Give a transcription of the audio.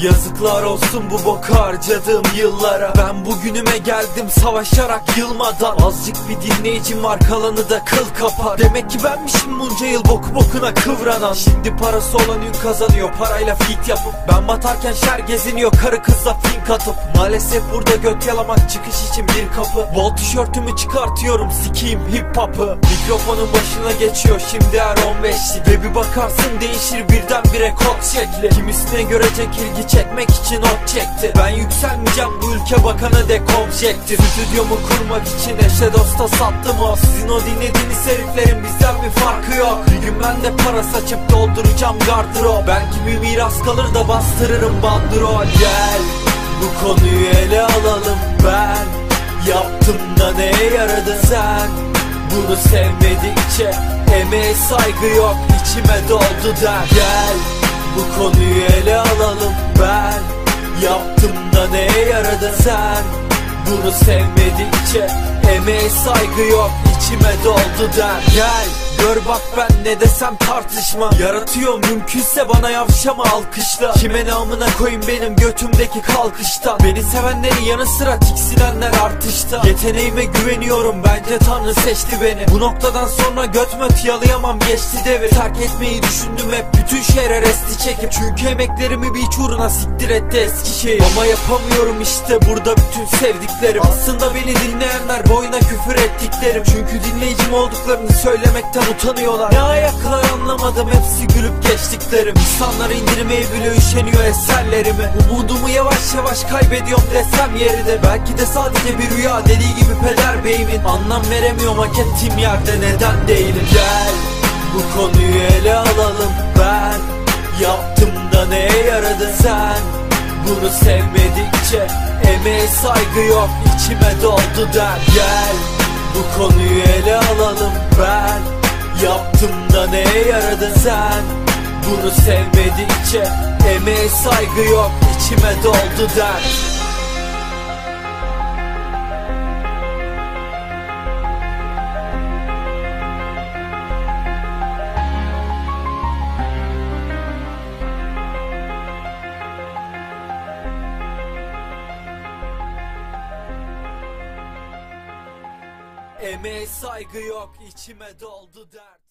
Yazıklar olsun bu boku harcadığım yıllara. Ben bugünüme geldim savaşarak yılmadan. Azıcık bir dinleyicim var kalanı da kıl kapar. Demek ki benmişim bunca yıl boku bokuna kıvranan. Şimdi parası olan ün kazanıyor parayla fit yapıp. Ben batarken şer geziniyor karı kızla fink atıp. Maalesef burada göt yalamak çıkış için bir kapı. Bol tişörtümü çıkartıyorum sikiyim hip hop'ı. Mikrofonun başına geçiyor şimdi her 15'lik Ve bir bakarsın değişir birdenbire kod şekli. Kimisine görecek ilgi çekmek için ot çekti. Ben yükselmeyeceğim bu ülke bakana dek objektif. Stüdyomu kurmak için eşe dosta sattım o. Sizin o dinlediğiniz heriflerin bizden bir farkı yok. Bir gün ben de para saçıp dolduracağım gardırop. Belki bir miras kalır da bastırırım bandrol. Gel bu konuyu ele alalım ben. Yaptım da neye yaradı sen? Bunu sevmedikçe emeğe saygı yok içime doldu der. Gel bu konuyu yaradı sen Bunu sevmedikçe emeğe saygı yok içime doldu der. Gel Gör bak ben ne desem tartışma. Yaratıyor mümkünse bana yavşama alkışla. Kime namına koyayım benim götümdeki kalkıştan. Beni sevenlerin yanı sıra tiksinenler artışta. Yeteneğime güveniyorum bence tanrı seçti beni. Bu noktadan sonra göt möt yalayamam geçti devir. Terk etmeyi düşündüm hep bütün şehre resti çekip. Çünkü emeklerimi bir uğruna siktir etti Eskişehir. Ama yapamıyorum işte burada bütün sevdiklerim. Aslında beni dinleyenler boyuna küfür ettiklerim Çünkü dinleyicim olduklarını söylemekten utanıyorlar. Ne ayaklar anlamadım hepsi gülüp geçtiklerim İnsanlar indirmeye bile üşeniyor eserlerimi. Umudumu yavaş yavaş kaybediyorum desem yerine Belki de sadece bir rüya deli gibi peder beyimin. Anlam veremiyorum hak ettiğim yerde neden değilim? Gel bu konuyu ele alalım. Ben Yaptım da neye yaradı sen? Bunu sevmedikçe emeğe saygı yok içime doldu der. Gel bu konuyu ele alalım ben. Yaptım da neye yaradı sen? Bunu sevmedikçe emeğe saygı yok içime doldu der Emeğe saygı yok içime doldu der